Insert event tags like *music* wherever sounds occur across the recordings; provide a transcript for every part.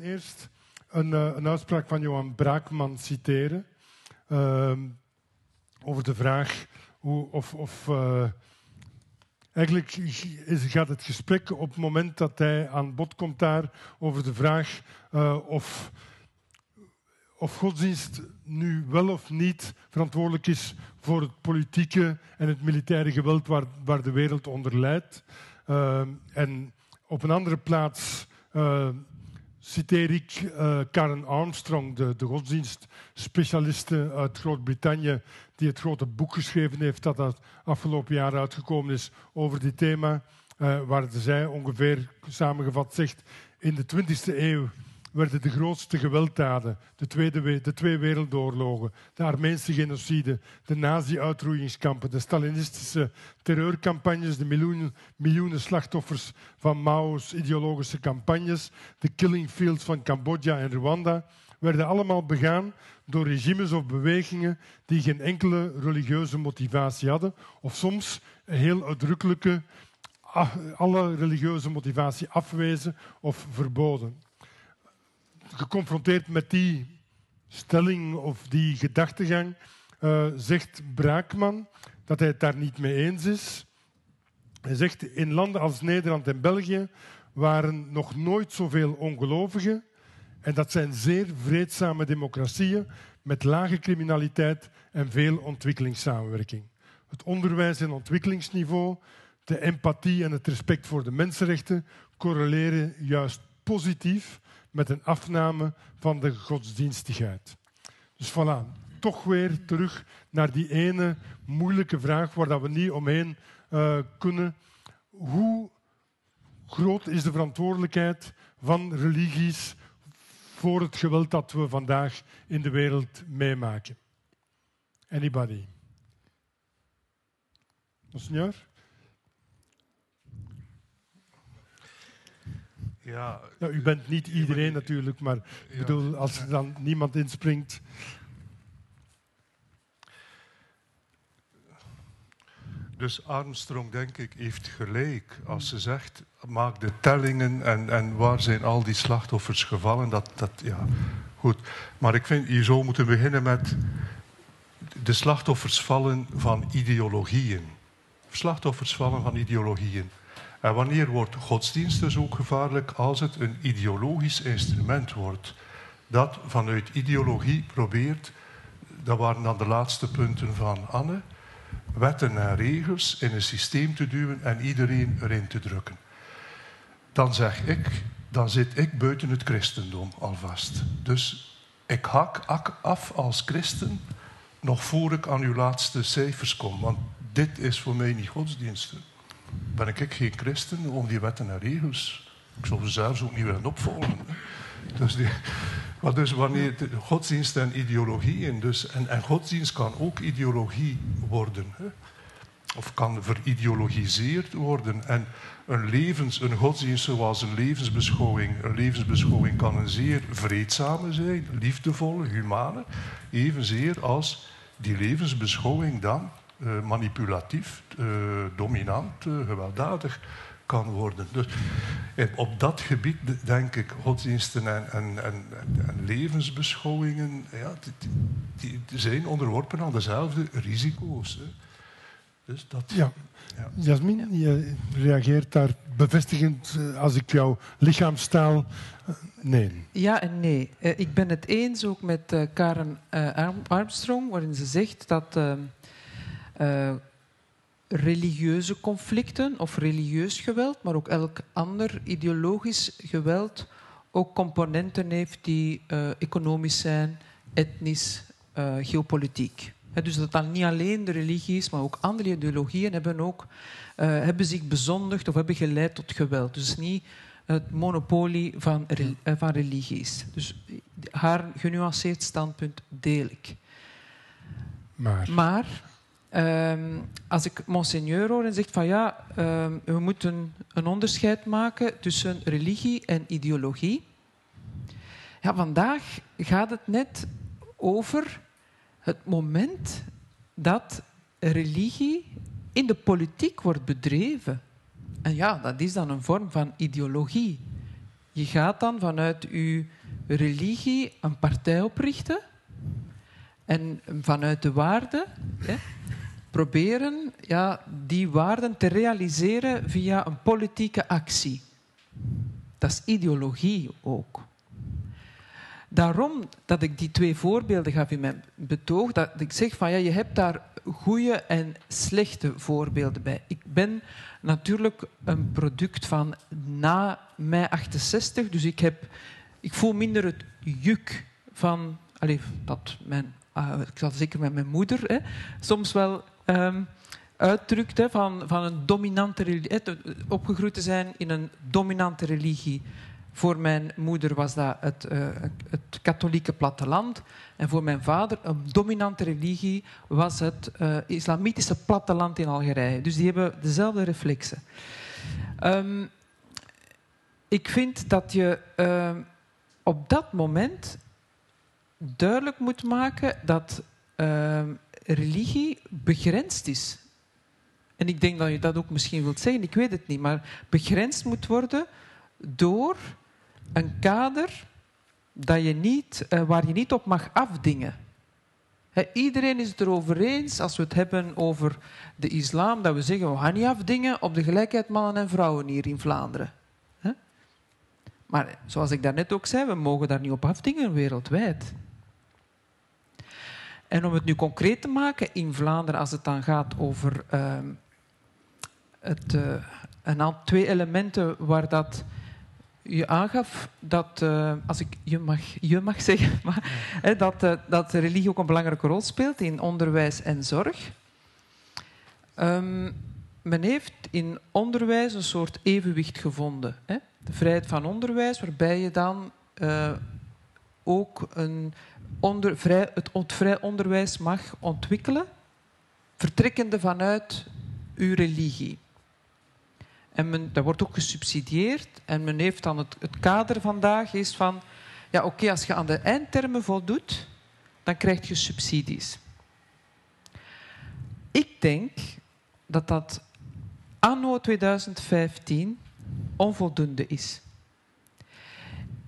Eerst een, uh, een uitspraak van Johan Braakman citeren. Uh, over de vraag hoe, of. of uh, eigenlijk gaat het gesprek op het moment dat hij aan bod komt daar over de vraag uh, of, of godsdienst nu wel of niet verantwoordelijk is voor het politieke en het militaire geweld waar, waar de wereld onder leidt. en op een andere plaats citeer ik uh, Karen Armstrong, de, de godsdienstspecialiste uit Groot-Brittannië, die het grote boek geschreven heeft dat dat afgelopen jaar uitgekomen is over dit thema, uh, waar zij ongeveer samengevat zegt, in de 20e eeuw werden de grootste gewelddaden, de, tweede, de twee wereldoorlogen, de Armeense genocide, de nazi-uitroeiingskampen, de Stalinistische terreurcampagnes, de miljoenen, miljoenen slachtoffers van Mao's ideologische campagnes, de killing fields van Cambodja en Rwanda, werden allemaal begaan door regimes of bewegingen die geen enkele religieuze motivatie hadden, of soms een heel uitdrukkelijke alle religieuze motivatie afwezen of verboden geconfronteerd met die stelling of die gedachtegang, uh, zegt Braakman dat hij het daar niet mee eens is. Hij zegt in landen als Nederland en België waren nog nooit zoveel ongelovigen. En dat zijn zeer vreedzame democratieën met lage criminaliteit en veel ontwikkelingssamenwerking. Het onderwijs- en ontwikkelingsniveau, de empathie en het respect voor de mensenrechten correleren juist positief met een afname van de godsdienstigheid. Dus voilà, toch weer terug naar die ene moeilijke vraag waar dat we niet omheen uh, kunnen. Hoe groot is de verantwoordelijkheid van religies voor het geweld dat we vandaag in de wereld meemaken? Anybody? Monseigneur? Ja, ja, u bent niet iedereen natuurlijk, maar ik bedoel, als er dan niemand inspringt. Dus Armstrong, denk ik, heeft gelijk als ze zegt: maak de tellingen en, en waar zijn al die slachtoffers gevallen. Dat, dat, ja, goed. Maar ik vind, je zou moeten beginnen met de slachtoffers vallen van ideologieën. Slachtoffers vallen van ideologieën. En wanneer wordt godsdienst dus ook gevaarlijk? Als het een ideologisch instrument wordt. Dat vanuit ideologie probeert, dat waren dan de laatste punten van Anne, wetten en regels in een systeem te duwen en iedereen erin te drukken. Dan zeg ik, dan zit ik buiten het christendom alvast. Dus ik hak af als christen nog voor ik aan uw laatste cijfers kom. Want dit is voor mij niet godsdiensten ben ik geen christen om die wetten en regels. Ik zou ze zelfs ook niet willen opvolgen. Dus, die, dus wanneer godsdienst en ideologie in, dus, en, en godsdienst kan ook ideologie worden. Hè? Of kan verideologiseerd worden. En een, levens, een godsdienst zoals een levensbeschouwing. Een levensbeschouwing kan een zeer vreedzame zijn, liefdevolle, humane. Evenzeer als die levensbeschouwing dan uh, manipulatief, uh, dominant, uh, gewelddadig kan worden. Dus op dat gebied denk ik godsdiensten en, en, en, en levensbeschouwingen ja, die, die, zijn onderworpen aan dezelfde risico's. Hè. Dus dat, ja. ja. Jasmin, je reageert daar bevestigend als ik jouw lichaamstaal. Nee. Ja en nee. ik ben het eens ook met Karen Armstrong, waarin ze zegt dat uh, religieuze conflicten of religieus geweld, maar ook elk ander ideologisch geweld ook componenten heeft die uh, economisch zijn, etnisch, uh, geopolitiek. He, dus dat dan niet alleen de religie is, maar ook andere ideologieën hebben, ook, hebben zich bezondigd of hebben geleid tot geweld. Dus niet het monopolie van, van religies. Dus haar genuanceerd standpunt deel ik. Maar, maar Um, als ik monseigneur hoor en zegt van ja, um, we moeten een onderscheid maken tussen religie en ideologie. Ja, vandaag gaat het net over het moment dat religie in de politiek wordt bedreven. En ja, dat is dan een vorm van ideologie. je gaat dan vanuit je religie een partij oprichten en vanuit de waarden proberen ja, die waarden te realiseren via een politieke actie. Dat is ideologie ook. Daarom dat ik die twee voorbeelden gaf in mijn betoog, dat ik zeg van ja, je hebt daar goede en slechte voorbeelden bij. Ik ben natuurlijk een product van na mei 68, dus ik, heb, ik voel minder het juk van, allez, dat mijn, uh, ik zal zeker met mijn moeder, hè, soms wel um, uitdrukt hè, van, van een dominante religie, opgegroeid te zijn in een dominante religie voor mijn moeder was dat het, uh, het katholieke platteland. En voor mijn vader, een dominante religie, was het uh, islamitische platteland in Algerije. Dus die hebben dezelfde reflexen. Um, ik vind dat je uh, op dat moment duidelijk moet maken dat ehm, religie begrensd is. En ik denk dat je dat ook misschien wilt zeggen, ik weet het niet, maar begrensd moet worden door een kader dat je niet, uh, waar je niet op mag afdingen. Iedereen is het erover eens, als we het hebben over de islam, dat we zeggen we gaan niet afdingen op de gelijkheid mannen en vrouwen hier in Vlaanderen. Maar zoals ik daarnet ook zei, we mogen daar niet op afdingen wereldwijd. En om het nu concreet te maken, in Vlaanderen, als het dan gaat over uh, het, uh, een aantal twee elementen waar dat je aangaf dat, uh, als ik je mag, je mag *laughs* zeggen, maar, hè, dat, uh, dat religie ook een belangrijke rol speelt in onderwijs en zorg. Um, men heeft in onderwijs een soort evenwicht gevonden. Hè? De vrijheid van onderwijs, waarbij je dan ook een onder, vrij, het, vrij onderwijs mag ontwikkelen, vertrekkende vanuit uw religie. En men, dat wordt ook gesubsidieerd. En men heeft dan het, kader vandaag is van... Ja, oké, als je aan de eindtermen voldoet, dan krijg je subsidies. Ik denk dat dat anno 2015 onvoldoende is.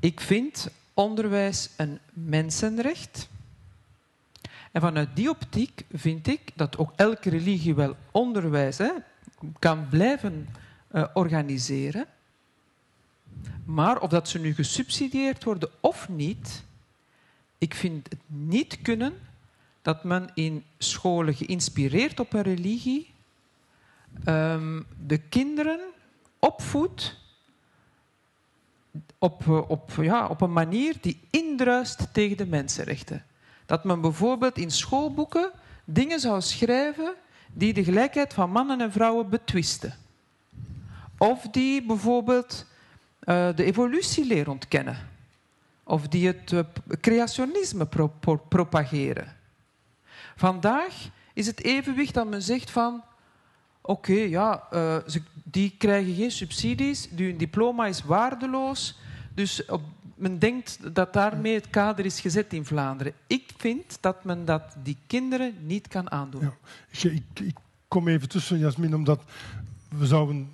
Ik vind onderwijs een mensenrecht. En vanuit die optiek vind ik dat ook elke religie wel onderwijs hè, kan blijven uh, organiseren. Maar of dat ze nu gesubsidieerd worden of niet, ik vind het niet kunnen dat men in scholen geïnspireerd op een religie um, de kinderen opvoedt op, op, ja, op een manier die indruist tegen de mensenrechten. Dat men bijvoorbeeld in schoolboeken dingen zou schrijven die de gelijkheid van mannen en vrouwen betwisten. Of die bijvoorbeeld uh, de evolutieleer ontkennen. Of die het uh, creationisme pro pro propageren. Vandaag is het evenwicht dat men zegt van... Oké, ja, ze, die krijgen geen subsidies, hun diploma is waardeloos. Dus op, men denkt dat daarmee het kader is gezet in Vlaanderen. Ik vind dat men dat die kinderen niet kan aandoen. Ja, ik, ik kom even tussen, Jasmin, omdat we zouden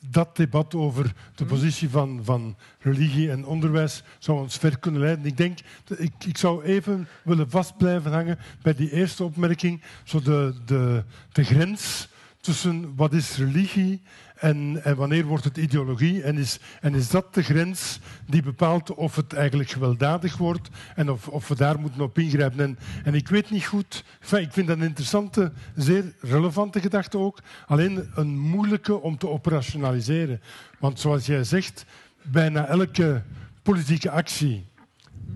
dat debat over de mhm. positie van, van religie en onderwijs zou ons ver kunnen leiden. Ik denk, ik, ik zou even willen vast blijven hangen bij die eerste opmerking, zo de, de, de grens tussen wat is religie en, en, wanneer wordt het ideologie? En is, en is dat de grens die bepaalt of het eigenlijk gewelddadig wordt en of, of we daar moeten op ingrijpen? En, en ik weet niet goed, ik vind dat een interessante, zeer relevante gedachte ook, alleen een moeilijke om te operationaliseren. Want zoals jij zegt, bijna elke politieke actie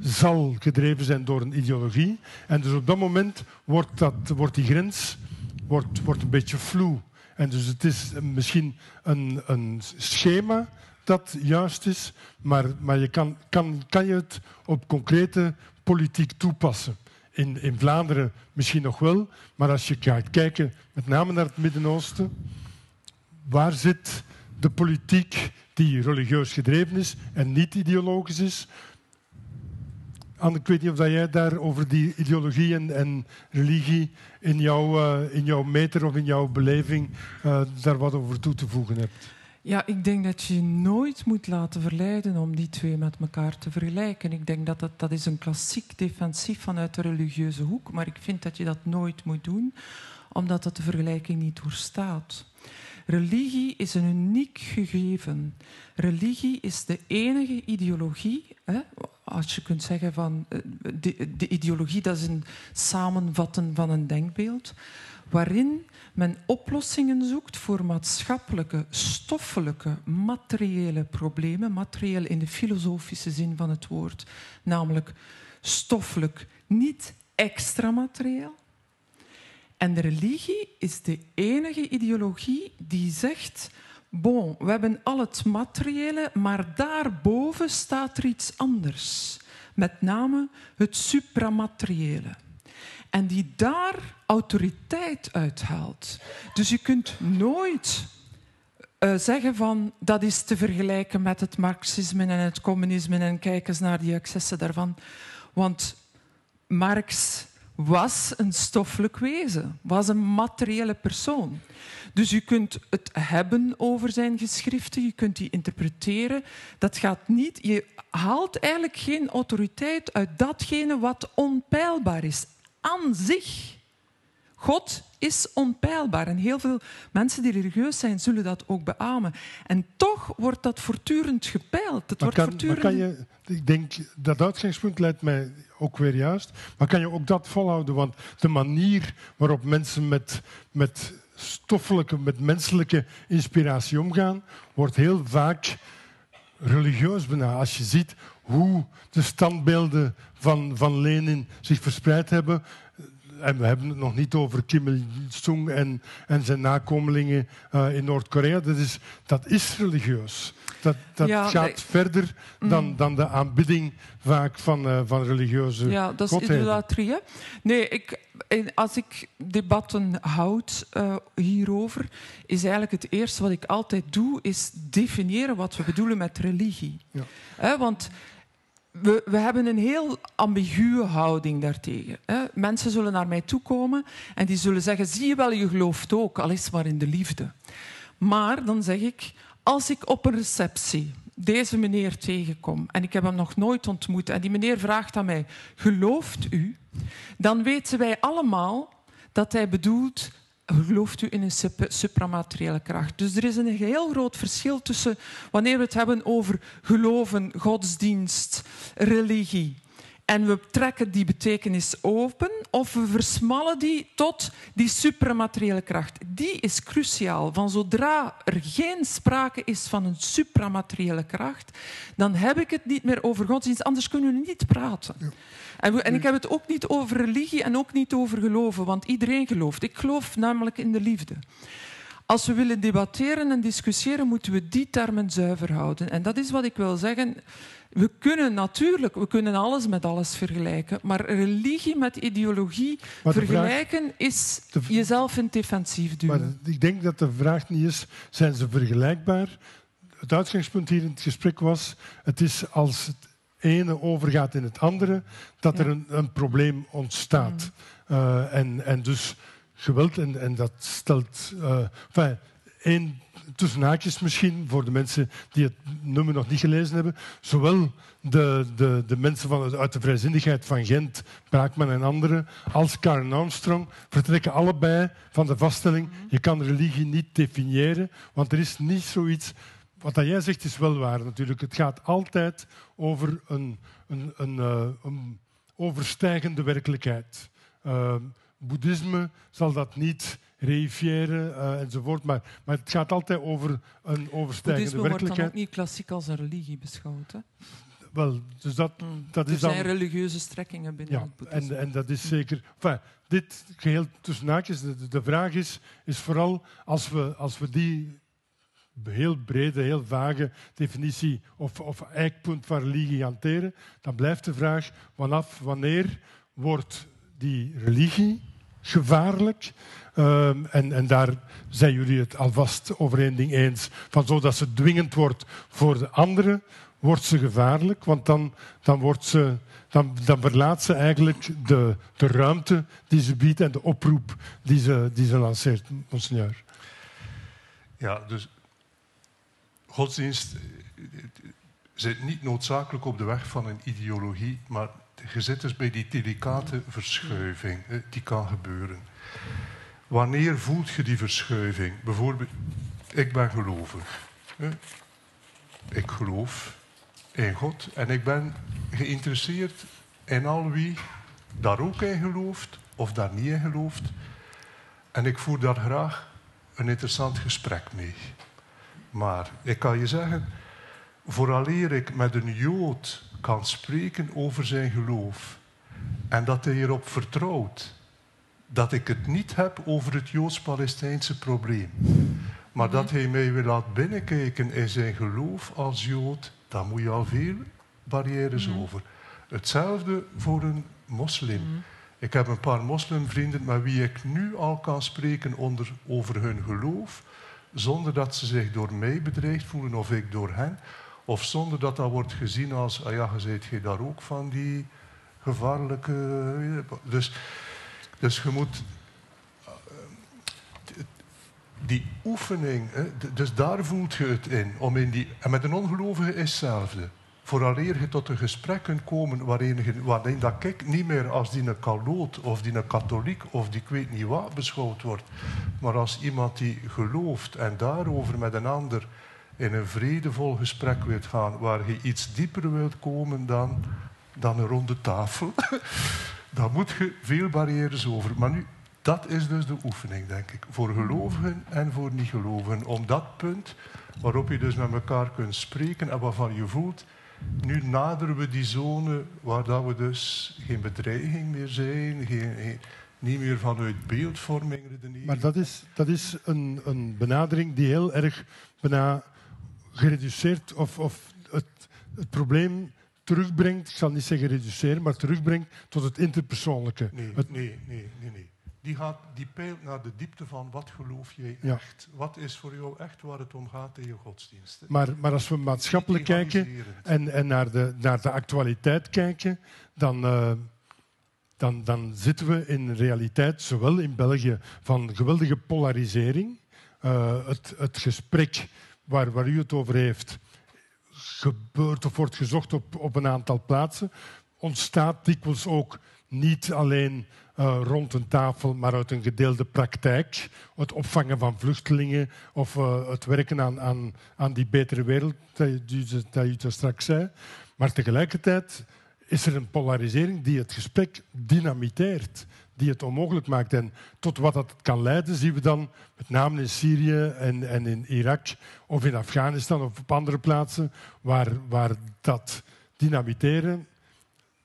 zal gedreven zijn door een ideologie. En dus op dat moment wordt, dat, wordt die grens wordt, wordt een beetje vloe. En dus het is misschien een, een schema dat juist is, maar, maar je kan, kan, kan je het op concrete politiek toepassen. In, in Vlaanderen misschien nog wel, maar als je gaat kijken met name naar het Midden-Oosten, waar zit de politiek die religieus gedreven is en niet ideologisch is? Anne, ik weet niet of jij daar over die ideologie en, en religie in jouw, uh, in jouw meter of in jouw beleving uh, daar wat over toe te voegen hebt. Ja, ik denk dat je je nooit moet laten verleiden om die twee met elkaar te vergelijken. Ik denk dat dat, dat is een klassiek defensief vanuit de religieuze hoek, maar ik vind dat je dat nooit moet doen, omdat dat de vergelijking niet doorstaat. Religie is een uniek gegeven. Religie is de enige ideologie, hè, als je kunt zeggen van eh, de, de ideologie, dat is een samenvatten van een denkbeeld, waarin men oplossingen zoekt voor maatschappelijke, stoffelijke, materiële problemen. Materieel in de filosofische zin van het woord, namelijk stoffelijk, niet extra materieel. En de religie is de enige ideologie die zegt: Bon, we hebben al het materiële, maar daarboven staat er iets anders. Met name het supramateriële en die daar autoriteit uithaalt. Dus je kunt nooit uh, zeggen van dat is te vergelijken met het marxisme en het communisme en kijk eens naar die excessen daarvan. Want Marx was een stoffelijk wezen, was een materiële persoon. Dus je kunt het hebben over zijn geschriften, je kunt die interpreteren. Dat gaat niet. Je haalt eigenlijk geen autoriteit uit datgene wat onpeilbaar is aan zich. God is onpeilbaar. En heel veel mensen die religieus zijn, zullen dat ook beamen. En toch wordt dat voortdurend gepeild. Het wordt kan, voortdurend... kan je, ik denk, dat uitgangspunt lijkt mij ook weer juist. Maar kan je ook dat volhouden? Want de manier waarop mensen met, met stoffelijke, met menselijke inspiratie omgaan, wordt heel vaak religieus bijna. Als je ziet hoe de standbeelden van, van Lenin zich verspreid hebben. En we hebben het nog niet over Kim Il-sung en, en zijn nakomelingen uh, in Noord-Korea. Dat is, dat is religieus. Dat, dat Ja, gaat nee. verder dan, dan de aanbidding vaak van, eh, van religieuze Ja, dat is godheden. idolatrie. Hè? Nee, ik, als ik debatten houd eh, hierover, is eigenlijk het eerste wat ik altijd doe, is definiëren wat we bedoelen met religie. Ja. Hè, want we, we hebben een heel ambiguë houding daartegen. Hè. Mensen zullen naar mij toe komen en die zullen zeggen, zie je wel, je gelooft ook, al is het maar in de liefde. Maar dan zeg ik, als ik op een receptie deze meneer tegenkom en ik heb hem nog nooit ontmoet en die meneer vraagt aan mij, gelooft u? Dan weten wij allemaal dat hij bedoelt, gelooft u in een sup- supramateriële kracht? Dus er is een heel groot verschil tussen wanneer we het hebben over geloven, godsdienst, religie. En we trekken die betekenis open of we versmallen die tot die supramateriële kracht. Die is cruciaal. Van zodra er geen sprake is van een supramateriële kracht, dan heb ik het niet meer over godsdienst, anders kunnen we niet praten. En, we- en ik heb het ook niet over religie en ook niet over geloven, want iedereen gelooft. Ik geloof namelijk in de liefde. Als we willen debatteren en discussiëren, moeten we die termen zuiver houden. En dat is wat ik wil zeggen. We kunnen natuurlijk, we kunnen alles met alles vergelijken, maar religie met ideologie vraag- vergelijken is de- jezelf in het defensief duwen. Maar ik denk dat de vraag niet is, zijn ze vergelijkbaar? Het uitgangspunt hier in het gesprek was, het is als het ene overgaat in het andere, dat Ja. er een, een probleem ontstaat. Eh, en, en dus geweld, en, en dat stelt... eh enfin, één tussen haakjes misschien, voor de mensen die het nummer nog niet gelezen hebben. Zowel de, de, de mensen van, uit de vrijzinnigheid van Gent, Braakman en anderen, als Karen Armstrong vertrekken allebei van de vaststelling je kan religie niet definiëren, want er is niet zoiets... Wat dat jij zegt is wel waar natuurlijk. Het gaat altijd over een, een, een, eh, een overstijgende werkelijkheid. Uh, boeddhisme zal dat niet reifiëren eh, enzovoort, maar, maar het gaat altijd over een overstijgende Boeddhisme wordt dan werkelijkheid. ook niet klassiek als een religie beschouwd. Hè? Wel, dus dat, dat er is dan... zijn religieuze strekkingen binnen Ja, het boeddhisme. en, en dat is zeker. Enfin, dit geheel tussen haakjes. De, de vraag is, is vooral als we, als we die heel brede, heel vage definitie of, of eikpunt van religie hanteren, dan blijft de vraag vanaf wanneer wordt die religie gevaarlijk? Ehm, en, en daar zijn jullie het alvast over één ding eens. Van zodat ze dwingend wordt voor de anderen, wordt ze gevaarlijk. Want dan, dan, wordt ze, dan, dan verlaat ze eigenlijk de, de ruimte die ze biedt en de oproep die ze, die ze lanceert, monseigneur. Ja, dus godsdienst zit niet noodzakelijk op de weg van een ideologie, maar je zit dus bij die delicate verschuiving. Die kan gebeuren. Wanneer voelt je die verschuiving? Bijvoorbeeld, ik ben gelovig. Ik geloof in God en ik ben geïnteresseerd in al wie daar ook in gelooft of daar niet in gelooft. En ik voer daar graag een interessant gesprek mee. Maar ik kan je zeggen, vooraleer ik met een Jood kan spreken over zijn geloof en dat hij erop vertrouwt dat ik het niet heb over het Joods-Palestijnse probleem, maar mhm. dat hij mij wil laten binnenkijken in zijn geloof als Jood, dan moet je al veel barrières mhm. over. Hetzelfde voor een moslim. Mhm. Ik heb een paar moslimvrienden met wie ik nu al kan spreken onder, over hun geloof, zonder dat ze zich door mij bedreigd voelen of ik door hen. Of zonder dat dat wordt gezien als, ah ja, je je daar ook van die gevaarlijke... Dus, dus je moet... Eh, die oefening, dus daar voelt je het in. Om in die, en met een ongelovige is hetzelfde. Vooraleer je tot een gesprek kunt komen waarin, je, waarin dat ik niet meer als die een kaloot of die een katholiek of die ik weet niet wat beschouwd wordt, maar als iemand die gelooft en daarover met een ander in een vredevol gesprek wilt gaan, waar je iets dieper wilt komen dan, dan een ronde tafel, *laughs* dan moet je veel barrières over. Maar nu, dat is dus de oefening, denk ik, voor gelovigen en voor niet-gelovigen. Om dat punt waarop je dus met elkaar kunt spreken en waarvan je voelt, nu naderen we die zone waar dat we dus geen bedreiging meer zijn, geen, niet meer vanuit beeldvorming redeneren. Maar dat is, dat is een, een benadering die heel erg bijna gereduceerd of, of het, het probleem terugbrengt, ik zal niet zeggen reduceren, maar terugbrengt tot het interpersoonlijke. Nee, het... nee, nee, nee, nee. Die, gaat, die peilt naar de diepte van wat geloof jij echt? Wat is voor jou echt waar het om gaat in je godsdienst? Maar, maar als we maatschappelijk kijken en, en naar, de, naar de actualiteit kijken, dan, uh, dan, dan zitten we in realiteit, zowel in België, van geweldige polarisering. Uh, het, het gesprek waar, waar u het over heeft, gebeurt of wordt gezocht op, op een aantal plaatsen, ontstaat dikwijls ook niet alleen uh, rond een tafel, maar uit een gedeelde praktijk. Het opvangen van vluchtelingen of uh, het werken aan, aan, aan die betere wereld, dat je, dat je straks zei. Maar tegelijkertijd is er een polarisering die het gesprek dynamiteert die het onmogelijk maakt. En tot wat dat kan leiden, zien we dan met name in Syrië en, en in Irak of in Afghanistan of op andere plaatsen, waar, waar dat dynamiteren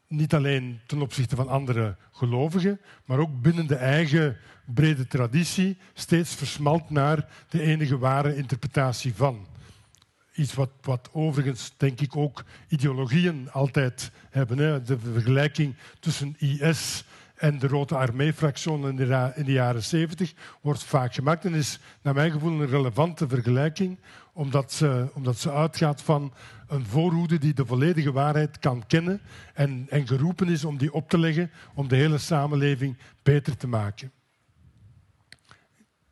niet alleen ten opzichte van andere gelovigen, maar ook binnen de eigen brede traditie steeds versmalt naar de enige ware interpretatie van. Iets wat, wat overigens, denk ik, ook ideologieën altijd hebben. Hè. De vergelijking tussen IS en de Rode Armee-fractie in, in de jaren 70 wordt vaak gemaakt en is naar mijn gevoel een relevante vergelijking, omdat ze, omdat ze uitgaat van een voorhoede die de volledige waarheid kan kennen en, en geroepen is om die op te leggen om de hele samenleving beter te maken.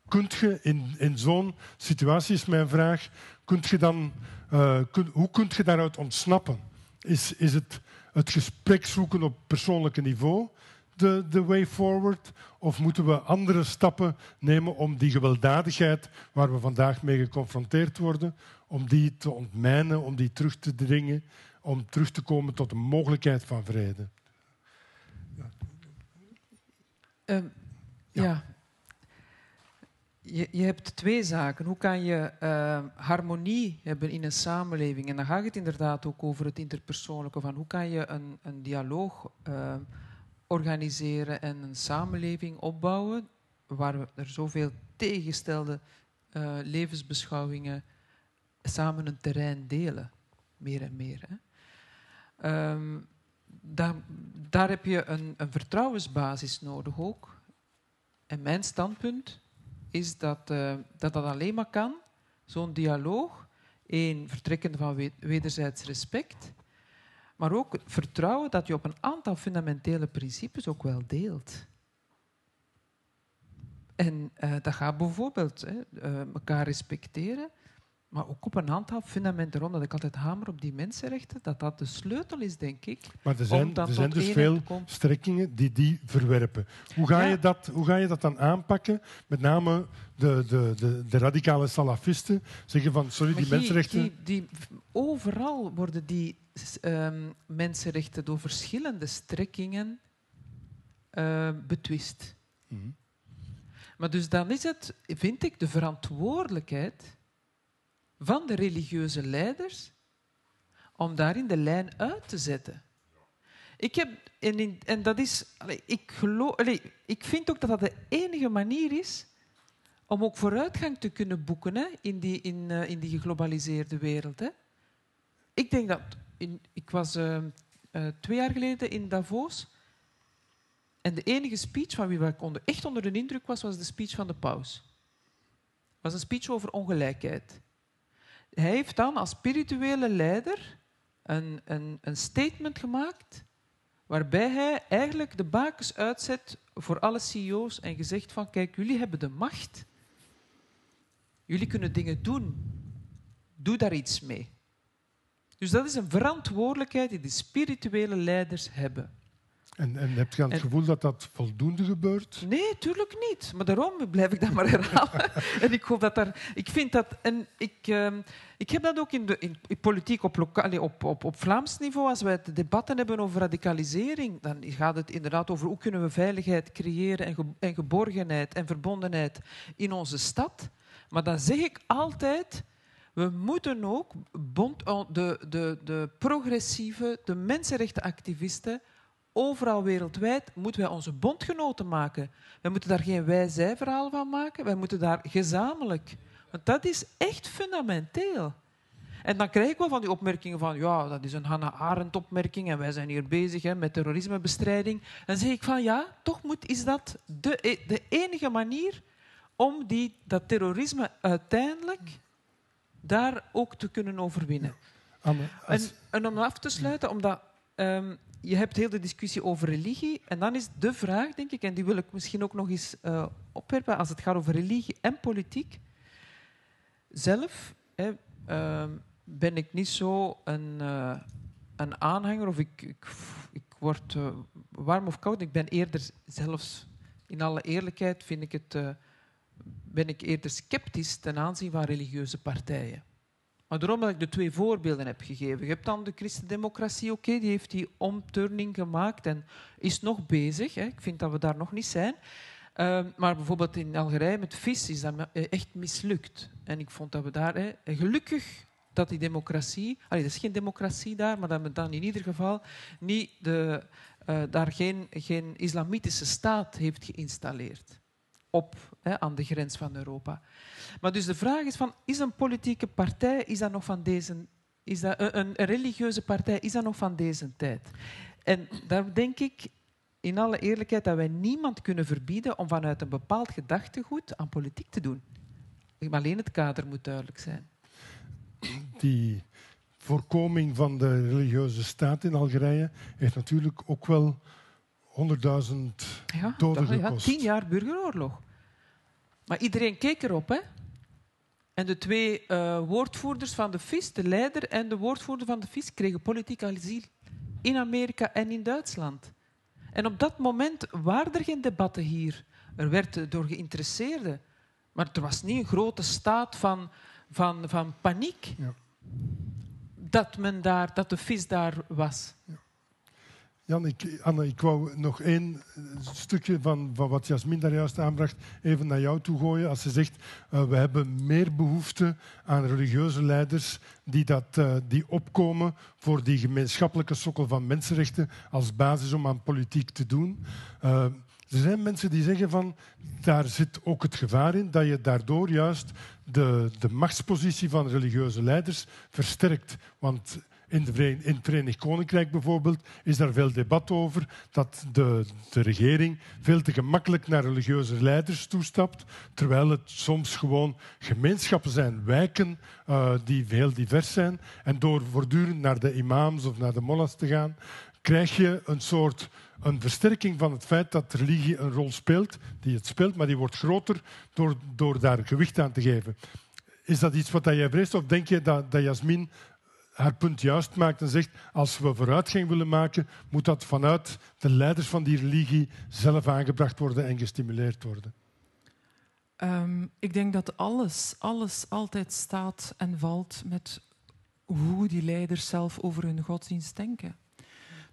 Kunt je in, in zo'n situatie, is mijn vraag, kunt je dan, uh, kun, hoe kunt je daaruit ontsnappen? Is, is het het gesprek zoeken op persoonlijke niveau? de, de way forward? Of moeten we andere stappen nemen om die gewelddadigheid waar we vandaag mee geconfronteerd worden, om die te ontmijnen, om die terug te dringen, om terug te komen tot een mogelijkheid van vrede? Uh, ja. Je, je, hebt twee zaken. Hoe kan je uh, harmonie hebben in een samenleving? En dan gaat het inderdaad ook over het interpersoonlijke. Van hoe kan je een, een dialoog uh, organiseren en een samenleving opbouwen waar we er zoveel tegengestelde uh, levensbeschouwingen samen een terrein delen, meer en meer. Um, daar, daar, heb je een, een, vertrouwensbasis nodig ook. En mijn standpunt is dat uh, dat, dat alleen maar kan, zo'n dialoog, één, vertrekkende van wederzijds respect, maar ook vertrouwen dat je op een aantal fundamentele principes ook wel deelt. En uh, dat gaat bijvoorbeeld hè, uh, elkaar respecteren, maar ook op een aantal fundamenten rond, dat ik altijd hamer op die mensenrechten, dat dat de sleutel is, denk ik. Maar er zijn, er zijn dus veel strekkingen die die verwerpen. Hoe ga, je dat, hoe ga je dat dan aanpakken? Met name de, de, de, de radicale salafisten zeggen van, sorry, die, mensenrechten... Die, die, overal worden die um, mensenrechten door verschillende strekkingen uh, betwist. Mhm. Maar dus dan is het, vind ik, de verantwoordelijkheid van de religieuze leiders om daarin de lijn uit te zetten. Ik heb, en, en dat is, ik, geloof, ik vind ook dat dat de enige manier is om ook vooruitgang te kunnen boeken hè, in, die, in, uh, in die geglobaliseerde wereld. Hè. Ik denk dat, in, ik was uh, uh, twee jaar geleden in Davos en de enige speech van wie ik onder, echt onder de indruk was, was de speech van de paus. Het was een speech over ongelijkheid. Hij heeft dan als spirituele leider een, een, een statement gemaakt waarbij hij eigenlijk de bakens uitzet voor alle CEO's en gezegd van kijk, jullie hebben de macht. Jullie kunnen dingen doen. Doe daar iets mee. Dus dat is een verantwoordelijkheid die de spirituele leiders hebben. En, en heb je het gevoel dat dat voldoende gebeurt? Nee, tuurlijk niet. Maar daarom blijf ik dat maar herhalen. *laughs* en ik hoop dat daar... Ik vind dat... En ik, ehm, ik heb dat ook in, de, in, politiek op, lokaal, op, op, op Vlaams niveau. Als wij het debatten hebben over radicalisering, dan gaat het inderdaad over hoe kunnen we veiligheid creëren en, en geborgenheid en verbondenheid in onze stad. Maar dan zeg ik altijd... We moeten ook bond, de, de, de progressieve, de mensenrechtenactivisten overal wereldwijd moeten wij onze bondgenoten maken. Wij moeten daar geen wij-zij-verhaal van maken. Wij moeten daar gezamenlijk. Want dat is echt fundamenteel. En dan krijg ik wel van die opmerkingen van, ja, dat is een Hannah Arendt-opmerking en wij zijn hier bezig hè, met terrorismebestrijding. Dan zeg ik van, ja, toch moet, is dat de, de enige manier om die, dat terrorisme uiteindelijk daar ook te kunnen overwinnen. Anne, en, en, om af te sluiten, omdat um, je hebt heel de discussie over religie. En dan is de vraag, denk ik, en die wil ik misschien ook nog eens uh, opwerpen als het gaat over religie en politiek. Zelf hè, uh, ben ik niet zo een, uh, een aanhanger, of ik, ik, ik word eh, warm of koud. Ik ben eerder zelfs, in alle eerlijkheid, vind ik het, ben ik eerder sceptisch ten aanzien van religieuze partijen. Maar daarom dat ik de twee voorbeelden heb gegeven. Je hebt dan de christendemocratie, oké, die heeft die omturning gemaakt en is nog bezig. Hè. Ik vind dat we daar nog niet zijn. Uh, maar bijvoorbeeld in Algerije met vis is dat echt mislukt. En ik vond dat we daar... Hè, gelukkig dat die democratie... Allee, er is geen democratie daar, maar dat we dan in ieder geval niet de, uh, daar geen, geen islamitische staat heeft geïnstalleerd. Op, hè, aan de grens van Europa. Maar dus de vraag is van, is een politieke partij, is dat nog van deze, is dat een, een religieuze partij, is dat nog van deze tijd? En daar denk ik in alle eerlijkheid dat wij niemand kunnen verbieden om vanuit een bepaald gedachtegoed aan politiek te doen. Alleen het kader moet duidelijk zijn. Die voorkoming van de religieuze staat in Algerije heeft natuurlijk ook wel 100.000 ja, doden gekost. Ja, tien jaar burgeroorlog. Maar iedereen keek erop, hè? En de twee uh, woordvoerders van de FIS, de leider en de woordvoerder van de FIS, kregen politiek asiel in Amerika en in Duitsland. En op dat moment waren er geen debatten hier. Er werd door geïnteresseerden. Maar er was niet een grote staat van, van, van paniek ja. dat, men daar, dat de vis daar was. Ja. Jan, Anne, ik wou nog één stukje van, wat Jasmin daar juist aanbracht even naar jou toe gooien. Als ze zegt, uh, we hebben meer behoefte aan religieuze leiders die, dat, uh, die opkomen voor die gemeenschappelijke sokkel van mensenrechten als basis om aan politiek te doen. Er zijn mensen die zeggen van, daar zit ook het gevaar in dat je daardoor juist de, de machtspositie van religieuze leiders versterkt. Want in, het Verenigd Koninkrijk bijvoorbeeld is daar veel debat over dat de, de regering veel te gemakkelijk naar religieuze leiders toestapt, terwijl het soms gewoon gemeenschappen zijn, wijken uh, die heel divers zijn. En door voortdurend naar de imams of naar de mollahs te gaan, krijg je een soort een versterking van het feit dat religie een rol speelt, die het speelt, maar die wordt groter door, door daar gewicht aan te geven is dat iets wat jij vreest? Of denk je dat, dat Jasmin haar punt juist maakt en zegt als we vooruitgang willen maken, moet dat vanuit de leiders van die religie zelf aangebracht worden en gestimuleerd worden? Um, ik denk dat alles, alles altijd staat en valt met hoe die leiders zelf over hun godsdienst denken.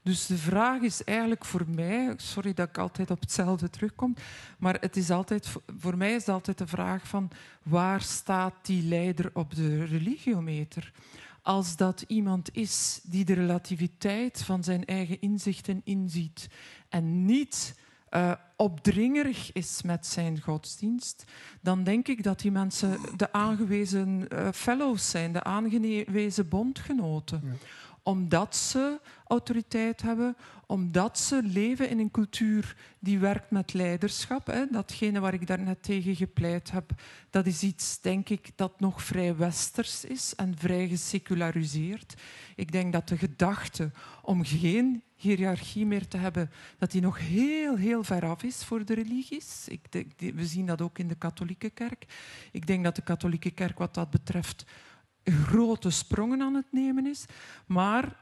Dus de vraag is eigenlijk voor mij, sorry dat ik altijd op hetzelfde terugkom, maar het is altijd, voor mij is het altijd de vraag van waar staat die leider op de religiometer? Als dat iemand is die de relativiteit van zijn eigen inzichten inziet en niet uh, opdringerig is met zijn godsdienst, dan denk ik dat die mensen de aangewezen uh, fellows zijn, de aangewezen bondgenoten. Omdat ze autoriteit hebben, omdat ze leven in een cultuur die werkt met leiderschap. Datgene waar ik daarnet tegen gepleit heb, dat is iets, denk ik, dat nog vrij westers is en vrij geseculariseerd. Ik denk dat de gedachte om geen hiërarchie meer te hebben, dat die nog heel, heel ver af is voor de religies. Ik we zien dat ook in de katholieke kerk. Ik denk dat de katholieke kerk wat dat betreft grote sprongen aan het nemen is. Maar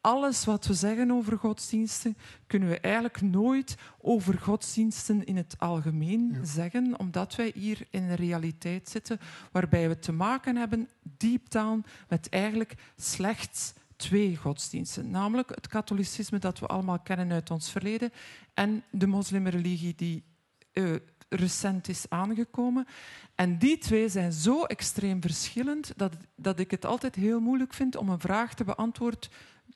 alles wat we zeggen over godsdiensten, kunnen we eigenlijk nooit over godsdiensten in het algemeen zeggen, omdat wij hier in een realiteit zitten waarbij we te maken hebben, deep down, met eigenlijk slechts twee godsdiensten. Namelijk het katholicisme dat we allemaal kennen uit ons verleden en de moslimreligie die uh, recent is aangekomen. En die twee zijn zo extreem verschillend dat, dat ik het altijd heel moeilijk vind om een vraag te, beantwoord,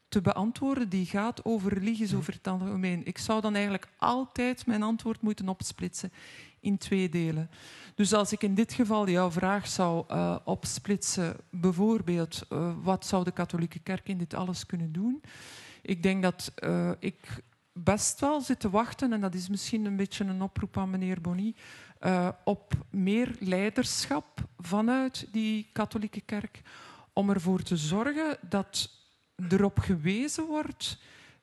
te beantwoorden die gaat over religies over het algemeen. Ik zou dan eigenlijk altijd mijn antwoord moeten opsplitsen in twee delen. Dus als ik in dit geval jouw vraag zou uh, opsplitsen, bijvoorbeeld, uh, wat zou de katholieke kerk in dit alles kunnen doen? Ik denk dat uh, ik best wel zitten wachten, en dat is misschien een beetje een oproep aan meneer Bonny, uh, op meer leiderschap vanuit die katholieke kerk, om ervoor te zorgen dat erop gewezen wordt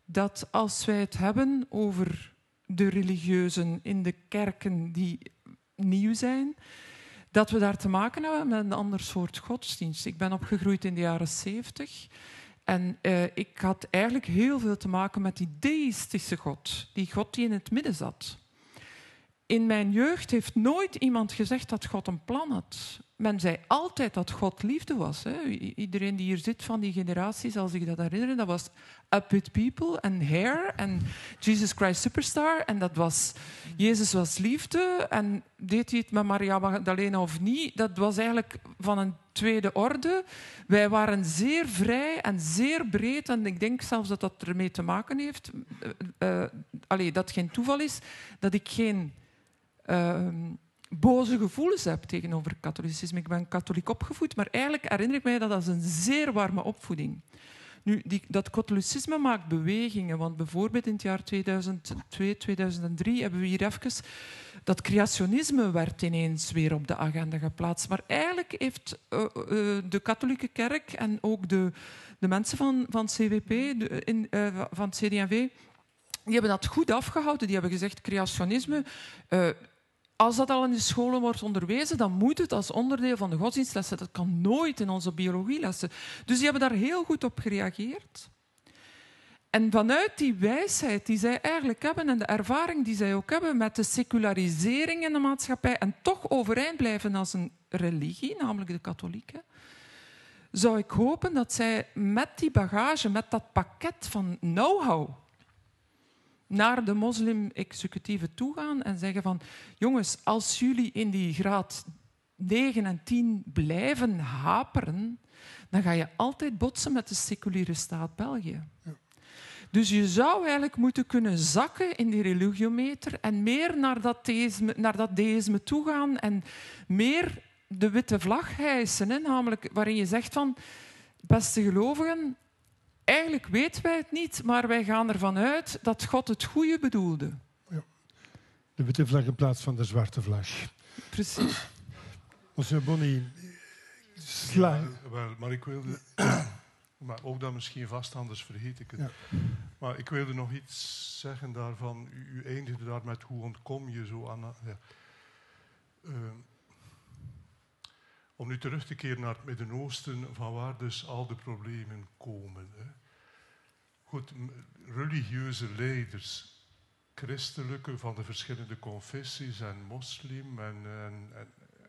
dat als wij het hebben over de religieuzen in de kerken die nieuw zijn, dat we daar te maken hebben met een ander soort godsdienst. Ik ben opgegroeid in de jaren zeventig. En uh, ik had eigenlijk heel veel te maken met die deïstische God, die God die in het midden zat. In mijn jeugd heeft nooit iemand gezegd dat God een plan had. Men zei altijd dat God liefde was. Hè. Iedereen die hier zit van die generatie zal zich dat herinneren. Dat was Up With People en Hair en Jesus Christ Superstar. En dat was, Jezus was liefde. En deed hij het met Maria Magdalena of niet? Dat was eigenlijk van een tweede orde. Wij waren zeer vrij en zeer breed. En ik denk zelfs dat dat ermee te maken heeft. Uh, allee, dat geen toeval is. Dat ik geen uh, boze gevoelens heb tegenover katholicisme. Ik ben katholiek opgevoed, maar eigenlijk herinner ik mij dat als een zeer warme opvoeding. Nu, die, dat katholicisme maakt bewegingen, want bijvoorbeeld in het jaar 2002, 2003 hebben we hier even... Dat creationisme werd ineens weer op de agenda geplaatst. Maar eigenlijk heeft uh, uh, de katholieke kerk en ook de, de mensen van, van CWP, de, in, uh, van het CD&V, die hebben dat goed afgehouden. Die hebben gezegd, creationisme als dat al in de scholen wordt onderwezen, dan moet het als onderdeel van de godsdienstlessen. Dat kan nooit in onze biologielessen. Dus die hebben daar heel goed op gereageerd. En vanuit die wijsheid die zij eigenlijk hebben en de ervaring die zij ook hebben met de secularisering in de maatschappij en toch overeind blijven als een religie, namelijk de katholieken, zou ik hopen dat zij met die bagage, met dat pakket van know-how naar de moslim-executieven toe gaan en zeggen van jongens, als jullie in die graad 9 en 10 blijven haperen, dan ga je altijd botsen met de seculiere staat België. Ja. Dus je zou eigenlijk moeten kunnen zakken in die religiometer en meer naar dat deïsme, naar dat deïsme toe gaan en meer de witte vlag hijsen. Hè, namelijk waarin je zegt van, beste gelovigen, eigenlijk weten wij het niet, maar wij gaan ervan uit dat God het goede bedoelde. Ja. De witte vlag in plaats van de zwarte vlag. Precies. Monsieur Bonny, sla. Ja, wel, maar ik wilde... *clears throat* maar ook dan misschien vast, anders vergeet ik het. Ja. Maar ik wilde nog iets zeggen daarvan. U, u eindigde daar met hoe ontkom je zo aan... Ja. Uh, om nu terug te keren naar het Midden-Oosten, van waar dus al de problemen komen. Hè. Goed, religieuze leiders, christelijke van de verschillende confessies en moslim en, en,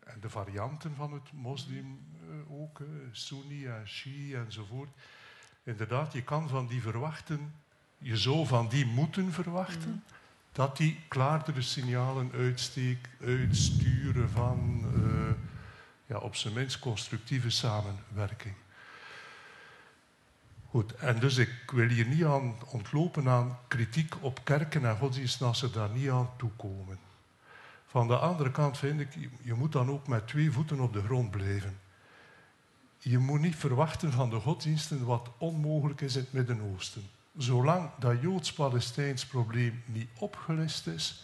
en, de varianten van het moslim eh, ook, Sunni en Shi enzovoort. Inderdaad, je kan van die verwachten, je zou van die moeten verwachten, mhm. dat die klaardere signalen uitsteek, uitsturen van ja, op zijn minst constructieve samenwerking. Goed, en dus ik wil hier niet aan ontlopen aan kritiek op kerken en godsdiensten als ze daar niet aan toekomen. Van de andere kant vind ik, je moet dan ook met twee voeten op de grond blijven. Je moet niet verwachten van de godsdiensten wat onmogelijk is in het Midden-Oosten. Zolang dat Joods-Palestijns probleem niet opgelist is,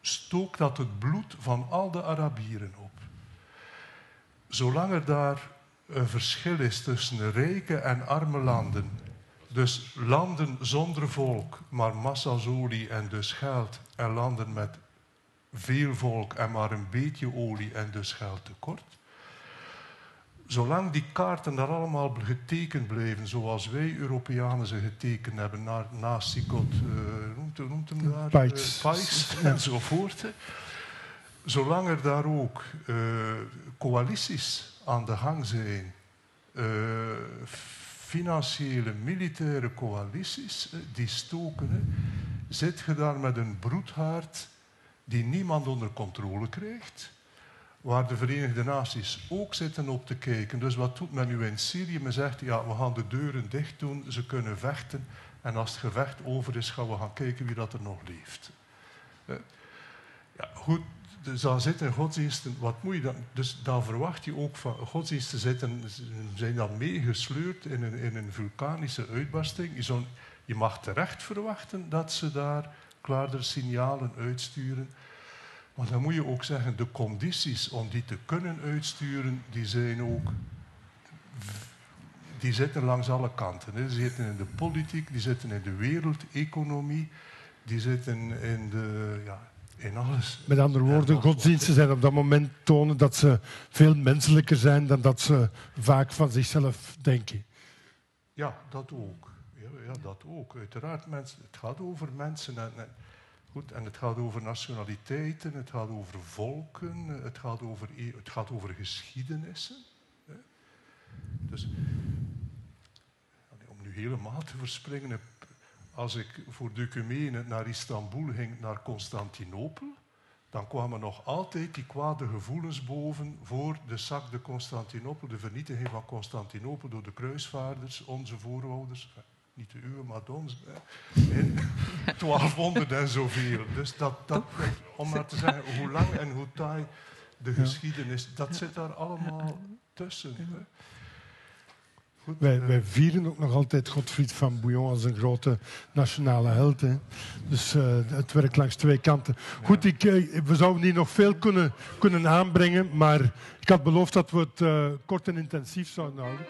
stookt dat het bloed van al de Arabieren op. Zolang er daar een verschil is tussen rijke en arme landen, dus landen zonder volk, maar massa's olie en dus geld, en landen met veel volk en maar een beetje olie en dus geld tekort. Zolang die kaarten daar allemaal getekend blijven, zoals wij Europeanen ze getekend hebben, naar, naast Sikot, uh, noemt, noemt hem daar? Pikes. Uh, enzovoort. Zolang er daar ook uh, coalities aan de gang zijn uh, financiële, militaire coalities eh, die stoken, zit je daar met een broedhaard die niemand onder controle krijgt, waar de Verenigde Naties ook zitten op te kijken. Dus wat doet men nu in Syrië? Men zegt, ja, we gaan de deuren dicht doen, ze kunnen vechten, en als het gevecht over is, gaan we gaan kijken wie dat er nog leeft. Ja, goed, dan zitten godsdiensten, wat moet je dan? Dus dan verwacht je ook van godsdiensten zitten, zijn dan meegesleurd in een, in een vulkanische uitbarsting. Je, zou, je mag terecht verwachten dat ze daar klaarder signalen uitsturen. Maar dan moet je ook zeggen, de condities om die te kunnen uitsturen, die zijn ook die zitten langs alle kanten. Die zitten in de politiek, die zitten in de wereldeconomie, die zitten in de, ja, in alles. Met andere woorden, godsdiensten zijn op dat moment tonen dat ze veel menselijker zijn dan dat ze vaak van zichzelf denken. Ja, dat ook. Ja, dat ook. Uiteraard, mensen, het gaat over mensen. En, goed, en het gaat over nationaliteiten, het gaat over volken, het gaat over, e- het gaat over geschiedenissen. Dus om nu helemaal te verspringen, als ik voor Ducumene naar Istanbul ging, naar Constantinopel, dan kwamen nog altijd die kwade gevoelens boven voor de zak de Constantinopel, de vernietiging van Constantinopel door de kruisvaarders, onze voorouders. Niet de uwe, maar de onze. In *laughs* 1200 en zoveel. Dus dat, dat, om maar te zeggen, hoe lang en hoe taai de geschiedenis, dat zit daar allemaal tussen. Wij, eh, wij, vieren ook nog altijd Godfried van Bouillon als een grote nationale held. Hè. Dus uh, het werkt langs twee kanten. Goed, ik, uh, we zouden hier nog veel kunnen, kunnen aanbrengen, maar ik had beloofd dat we het uh, kort en intensief zouden houden.